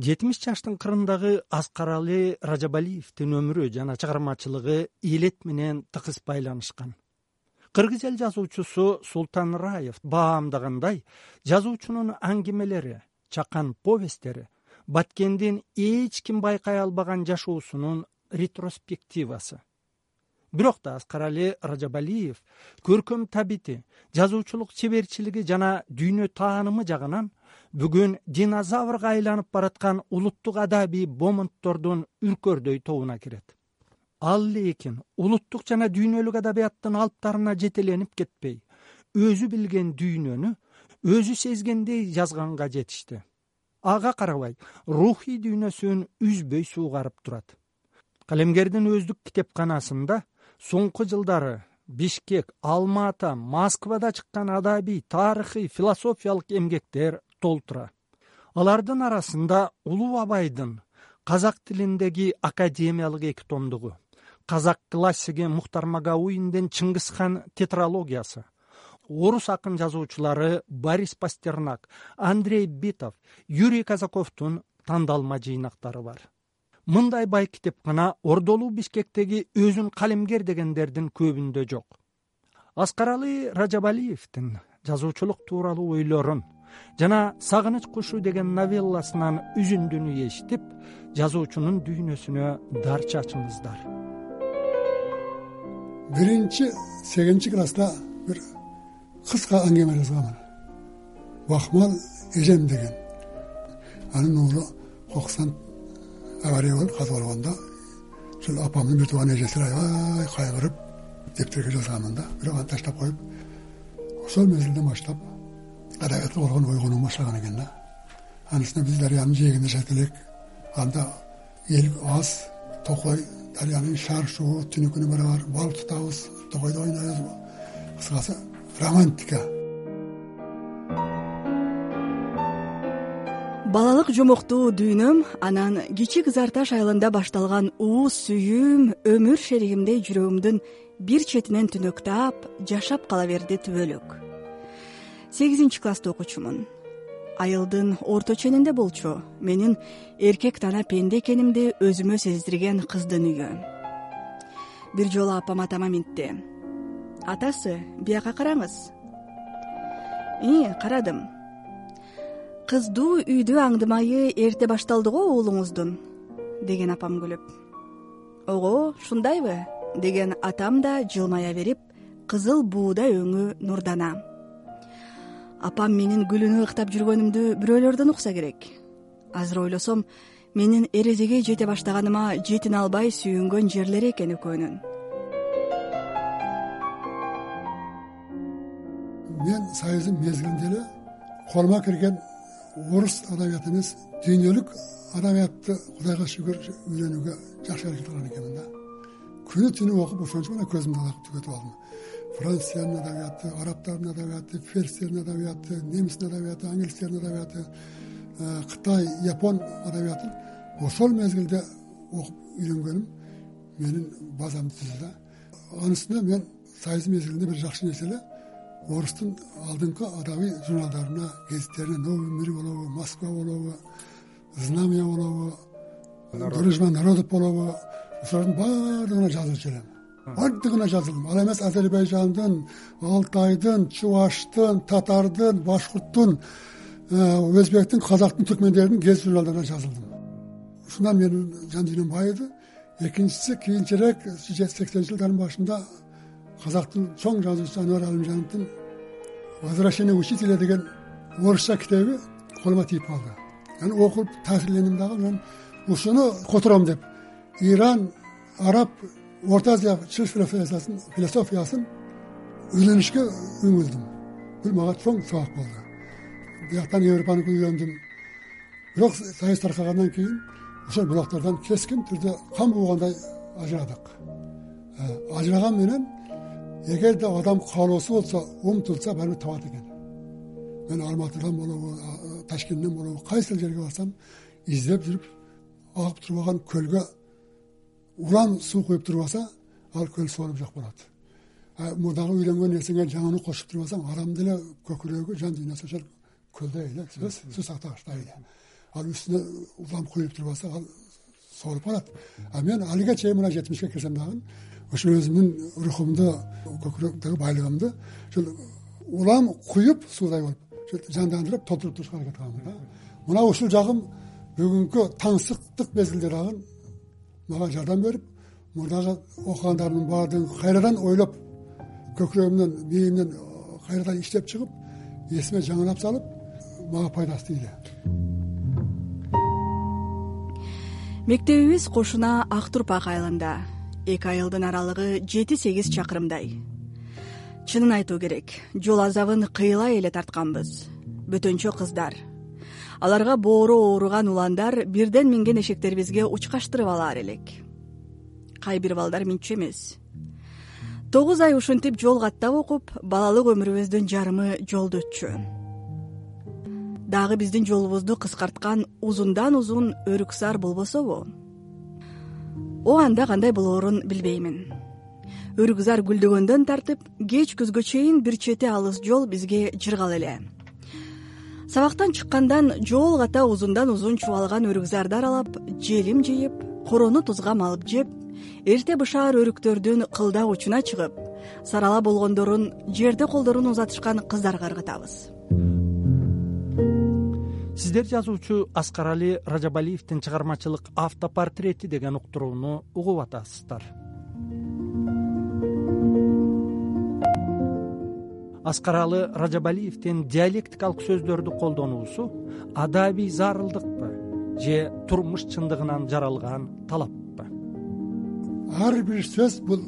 жетимиш жаштын кырындагы аскарали ражабалиевдин өмүрү жана чыгармачылыгы илет менен тыгыз байланышкан. Кыргыз эл жазуучусу султан раев баамдагандай жазуучунун аңгемелери чакан повесттери баткендин эч ким байкай албаган жашоосунун ретроспективасы. Бирок да аскарали ражабалиев көркөм табити жазуучулук чеберчилиги жана дүйнө таанымы жагынан бүгүн динозаврга айланып бараткан улуттук адабий момунттордун үркөрдөй тобуна кирет. Ал лекин улуттук жана дүйнөлүк адабияттын алыптарына жетеленип кетпей өзү билген дүйнөнү өзү сезгендей жазганга жетишти. Ага карабай рухий дүйнөсүн үзбөй суугарып турат. Калемгердин өздүк китепканасында соңку жылдары бишкек алма ата москвада чыккан адабий тарыхый философиялык эмгектер толтура. Алардын арасында улуу абайдын казак тилиндеги академиялык эки томдугу казак классиги мухтар магауиндин чыңгыз хан тетралогиясы орус акын жазуучулары борис пастернак андрей битов юрий казаковдун тандалма жыйнактары бар. Мындай бай китепкана ордолуу бишкектеги өзүн калемгер дегендердин көбүндө жок аскаралы ражабалиевдин жазуучулук тууралуу ойлорун жана сагыныч кушу деген новелласынан үзүндүнү эшитип жазуучунун дүйнөсүнө дарча ачыңыздар. Биринчи сегизинчи класста бир кыска аңгеме жазганмын бакмал эжем деген. Анын уулу коксон авария болуп каза болгондо ушул апамдын бир тууган эжеси аябай кайгырып дептерге жазганмын да бирок аны таштап коюп ошол мезгилден баштап болгон ойгонуум баштаган экен да. Анын үстүнө биз дарыянын жээгинде жашайт элек. Анда эл аз токой дарыянын шаар шуу түнү күнү барабар бал тутабыз токойдо ойнойбуз. Кыскасы романтика. Балалык жомоктуу дүйнөм анан кичи кызар таш айылында башталган уус сүйүүм өмүр шеригимдей жүрөгүмдүн бир четинен түнөктап жашап кала берди түбөлүк сегизинчи класста окучумун айылдын орто ченинде болчу. Менин эркек тана пенде экенимди өзүмө сездирген кыздын үйү бир жолу апам атама минтти атасы бияка караңыз ии карадым кыздуу үйдү аңдымайы эрте башталды го уулуңуздун деген апам күлүп. Ого ушундайбы деген атам да жылмая берип кызыл буудай өңү нурдана апам менин гүлүнү ыктап жүргөнүмдү бирөөлөрдөн укса керек. Азыр ойлосом менин эрежеге жете баштаганыма жетине албай сүйүнгөн жерлери экен экөөнүн. Мен союздун мезгилинде эле колума кирген орус адабияты эмес дүйнөлүк адабиятты кудайга шүгүр үйрөнүүгө жакшы аракет кылган экенмин да. Күнү түнү окуп ошон үчүн гана көзүмдү түгөтүп алдым франциянын адабияты арабтардын адабияты ферстердин адабияты немистин адабияты англистердин адабияты э, кытай япон адабиятын ошол мезгилде окуп үйрөнгөнүм. Менин базамды түздү да. Анын үстүнө мен союз мезгилинде бир жакшы нерсе эле орустун алдыңкы адабий журналдарына гезиттерине новый мир болобу москва болобу знамя болобу дружба народов болобу. Ошолордун баардыгына жазылчу элем баардыгына жазылдым. Ал эмес азербайжандын алтайдын чубаштын татардын башкурттун э, өзбектин казактын түркмендердин гезит журналдарына жазылдым. Ушундан менин жан дүйнөм байыды экинчиси кийинчерээк сексенинчи жылдардын башында казактын чоң жазуучусу анвар алимжановдун возвращение учителя деген орусча китеби колума тийип калды аны окуп таасирлендим дагы анан ушуну котором деп иран араб орто азия чыгыш философиясын үйрөнүшкө үңүлдүм. Бул мага чоң сабак болду. Бияктан европаны үйлөндүм бирок союз таркагандан кийин ошол булактардан кескин түрдө кан буугандай ажырадык. Э, ажыраган менен эгерде адам каалоосу болсо умтулса баары бир табат экен. Мен алматыдан болобу ташкенттен болобу кайсыл жерге барсам издеп жүрүп агып турбаган көлгө уран суу куюп турбаса ал көл сооруп жок болот. Мурдагы үйлөнгөн нерсеңе жаңаны кошуп турбасаң адам деле көкүрөгү жан дүйнөсү ошол көлдөй эле суу сактагычтай эле. Ал үстүнө улам куюлуп турбаса ал соолуп калат а мен алиге чейин мына жетимишке кирсем дагы ошо өзүмдүн рухумду көкүрөктөгү байлыгымды ушул улам куюп суудай болуп жандандырып толтуруп турушка аракет кылам да. Мына ушул жагым бүгүнкү таңсыктык мезгилде дагы мага жардам берип мурдагы окугандарымдын баардыгын кайрадан ойлоп көкүрөгүмдөн мээримден кайрадан иштеп чыгып эсиме жаңылап салып мага пайдасы тийди мектебибиз кошуна ак турпак айылында. Эки айылдын аралыгы жети сегиз чакырымдай. Чынын айтуу керек жол азабын кыйла эле тартканбыз. Бөтөнчө кыздар аларга боору ооруган уландар бирден минген эшектерибизге учкаштырып алаар элек. Кай бир балдар минчү эмес. Тогуз ай ушинтип жол каттап окуп балалык өмүрүбүздүн жарымы жолдо өтчү. Дагы биздин жолубузду кыскарткан узундан узун өрүксар болбособу. О анда кандай болоорун билбеймин. Өрүкзар гүлдөгөндөн тартып кеч күзгө чейин бир чети алыс жол бизге жыргал эле сабактан чыккандан жол ката узундан узун чубалган өрүкзарды аралап желим жыйып корону тузга малып жеп эрте бышаар өрүктөрдүн кылдак учуна чыгып сарала болгондорун жерде колдорун узатышкан кыздарга ыргытабыз. Сиздер жазуучу аскарали ражабалиевдин чыгармачылык автопортрети деген уктурууну угуп атасыздар аскаралы ражабалиевдин диалектикалык сөздөрдү колдонуусу адабий зарылдыкпы же турмуш чындыгынан жаралган талаппы? Ар бир сөз бул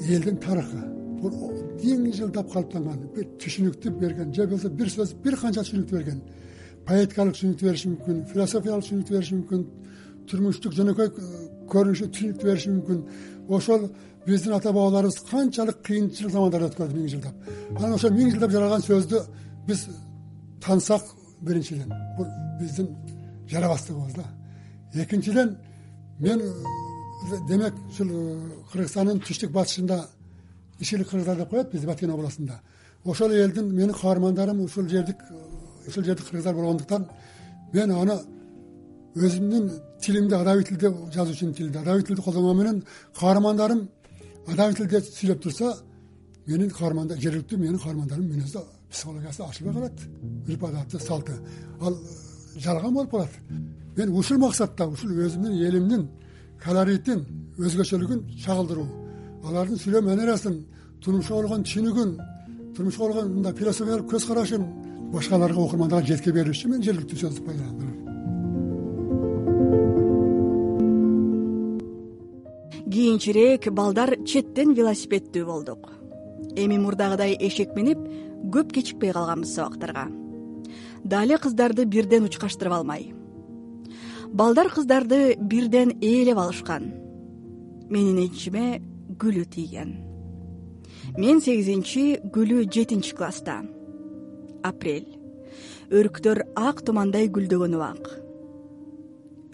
элдин тарыхы. Бул эң жылдап калыптанган бир түшүнүктү берген же болбосо бир сөз бир канча түшүнүктү берген. Поэтикалык түшүнүктү бериши мүмкүн философиялык түшүнүктү бериши мүмкүн турмуштук жөнөкөй көрүнүшү түшүнүктү бериши мүмкүн ошол биздин ата бабаларыбыз канчалык кыйынчылык замандарды өткөрдү миң жылдап. Анан ошол миң жылдап жаралган сөздү биз таансак биринчиден бул биздин жарабастыгыбыз да экинчиден мен демек ушул э, кыргызстандын түштүк батышында ишилик кыргыздар деп коет бизди баткен областында. Ошол элдин менин каармандарым ушул жердик ушул жердик кыргыздар болгондуктан мен аны өзүмдүн тилимде адабий тилде жазуучунун тилинде адабий тилди колдонгону менен каармандарым адабий тилде сүйлөп турса менин каармандар жергиликтүү менин каармандарымдын мүнөзү психологиясы ачылбай калат үрп адаты салты. Ал жалган болуп калат. Мен ушул максатта ушул өзүмдүн элимдин колоритин өзгөчөлүгүн чагылдыруу алардын сүйлөм манерасын турмушка болгон түшүнүгүн турмушка болгон мындай философиялык көз карашын башкаларга окурмандарга жеткире бериш үчүн мен жергиликтүү сөздү пайдаландым кийинчерээк балдар четтен велосипедтүү болдук. Эми мурдагыдай эшек минип көп кечикпей калганбыз сабактарга. Дали кыздарды бирден учкаштырып алмай. Балдар кыздарды бирден ээлеп алышкан. Менин энчиме гүлү тийген. Мен сегизинчи гүлү жетинчи класста. Апрель. Өрүктөр ак тумандай гүлдөгөн убак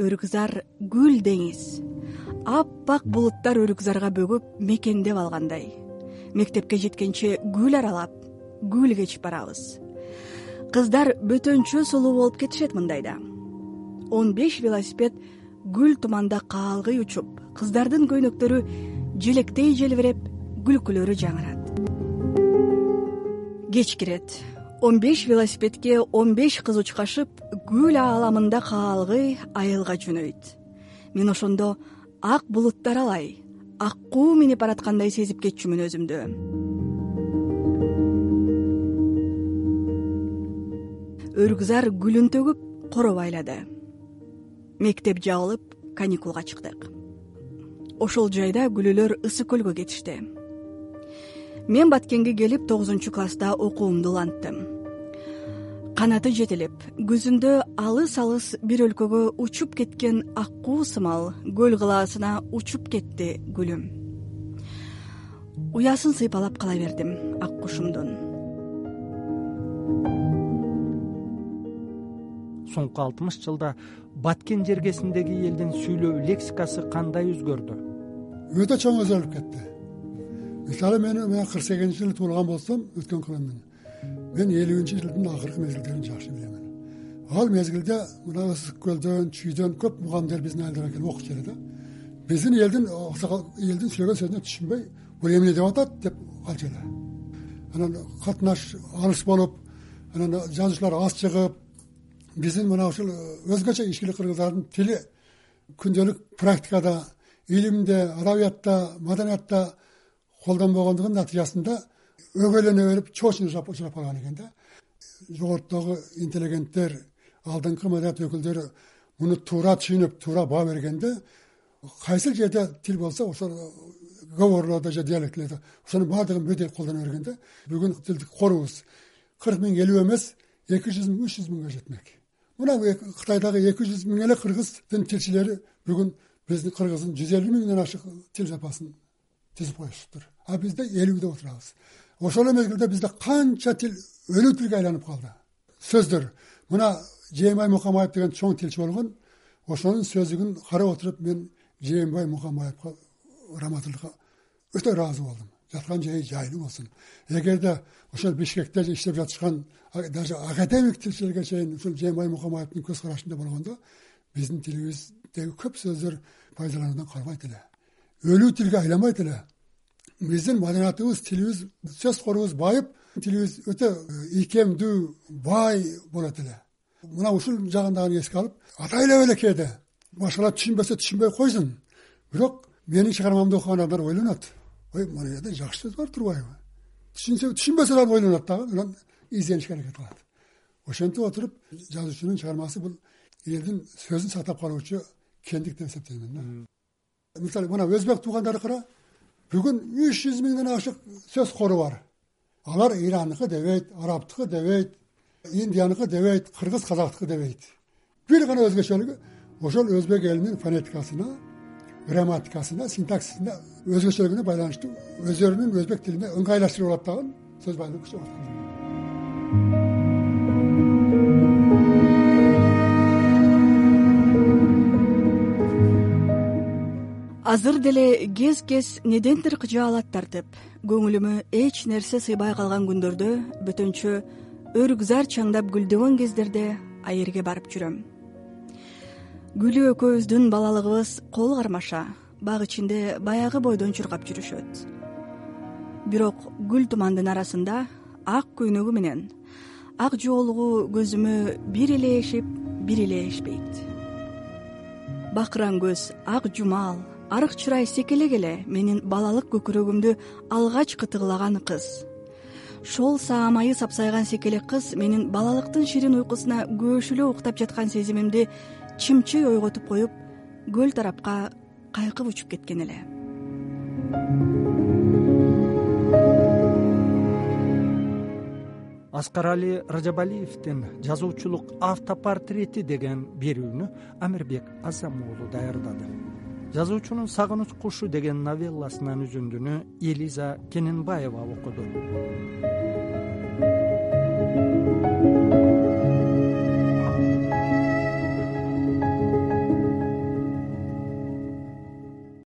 өрүкзар гүл деңиз аппак булуттар өрүкзарга бөгүп мекендеп алгандай. Мектепке жеткенче гүл аралап гүл кечип барабыз. Кыздар бөтөнчө сулуу болуп кетишет мындайда. Он беш велосипед гүл туманда каалгый учуп кыздардын көйнөктөрү желектей желбиреп күлкүлөрү жаңырат. Кеч кирет он беш велосипедке он беш кыз учкашып гүл ааламында каалгый айылга жөнөйт. Мен ошондо ак булуттар алай. Аккуу минип бараткандай сезип кетчүмүн өзүмдү. Өрүкзар гүлүн төгүп коро байлады мектеп жабылып каникулга чыктык. Ошол жайда күлүлөр ысык көлгө кетишти. Мен баткенге келип тогузунчу класста окуумду уланттым канаты жетелеп күзүндө алыс алыс бир өлкөгө учуп кеткен аккуу сымал көл кылаасына учуп кетти гүлүм. Уясын сыйпалап кала бердим ак кушумдун соңку алтымыш жылда баткен жергесиндеги элдин сүйлөө лексикасы кандай өзгөрдү? Өтө чоң өзгөрүп кетти. Мисалы мен кырк сегизинчи жылы туулган болсом өткөн кылыммын мен элүүнчү жылдын акыркы мезгилдерин жакшы билемин. Ал мезгилде мына ысык көлдөн чүйдөн көп мугалимдер биздин айылдарга келип окуучу эле да. Биздин элдин элдин сүйлөгөн сөзүнө түшүнбөй бул эмне деп атат? деп калчу эле анан катнаш алыс болуп анан жазуучулар аз чыгып биздин мына ушул өзгөчө ичкилик кыргыздардын тили күндөлүк практикада илимде адабиятта маданиятта колдонбогондугунун натыйжасында өгөйлөнө берип чоочун учурап калган экен да. Жогорудагы интеллигенттер алдыңкы маданият өкүлдөрү муну туура түшүнүп туура баа бергенде кайсыл жерде тил болсо ошол говорлордо же диалектилерде ошонун баардыгын бирдей колдоно бергенде бүгүн тилдик корубуз кырк миң элүү эмес эки жүз миң үч жүз миңге жетмек. Мына кытайдагы эки жүз миң эле кыргыздын тилчилери бүгүн биздин кыргыздын жүз элүү миңден ашык тил запасын түзүп коюшуптур а бизде элүүдө отурабыз ошол эле мезгилде бизде канча тил өлүү тилге айланып калды. Сөздөр. Мына жээнбай мукамаев деген чоң тилчи болгон ошонун сөздүгүн карап отуруп мен жээнбай мукамаевка раматылыкка өтө ыраазы болдум. Жаткан жери жайлуу болсун. Эгерде ошол бишкекте иштеп жатышкан даже академик тилчилерге чейин ушул жээнбай мукамаевдин көз карашында болгондо биздин тилибиздеги көп сөздөр пайдалануудан калбайт эле өлүү тилге айланбайт эле биздин маданиятыбыз тилибиз сөз корубуз байып тилибиз өтө ийкемдүү бай болот эле. Мына ушул жагын дагы эске алып атай эле кээде. Башкалар түшүнбөсө түшүнбөй койсун. Бирок менин чыгармамды окуган адамдар ойлонот. Ой мына жерде жакшы сөз бар турбайбы? Түшүнсө түшүнбөсө дагы ойлонот дагы анан изденишке аракет кылат. Ошентип отуруп жазуучунун чыгармасы бул элдин сөзүн сактап калуучу кендик деп эсептеймин да. Мисалы мына өзбек туугандарды кара бүгүн үч жүз миңден ашык сөз кору бар. Алар ирандыкы дебейт арабтыкы дебейт индияныкы дебейт кыргыз казактыкы дебейт. Бир гана өзгөчөлүгү ошол өзбек элинин фонетикасына грамматикасына синтаксисине өзгөчөлүгүнө байланыштуу өздөрүнүн өзбек тилине ыңгайлаштырып алат дагы сөз атат азыр деле кез кез недентир кыжаалат тартып көңүлүмө эч нерсе сыйбай калган күндөрдө бөтөнчө өрүк зар чаңдап гүлдөгөн кездерде айырге барып жүрөм. Гүлү экөөбүздүн балалыгыбыз кол кармаша бак ичинде баягы бойдон чуркап жүрүшөт. Бирок гүл тумандын арасында ак көйнөгү менен ак жоолугу көзүмө бир элешип бир элешпейт бакыран көз ак жумал арык чырай секелек эле менин балалык көкүрөгүмдү алгач кытыгылаган кыз. Шол саамайы сапсайган секелек кыз менин балалыктын ширин уйкусуна көөшүлө уктап жаткан сезимимди чымчый ойготуп коюп көл тарапка кайкып учуп кеткен эле. Аскарали ражабалиевдин жазуучулук автопортрети деген берүүнү амирбек азам уулу даярдады жазуучунун сагыныч кушу деген новелласынан үзүндүнү элиза кененбаева окуду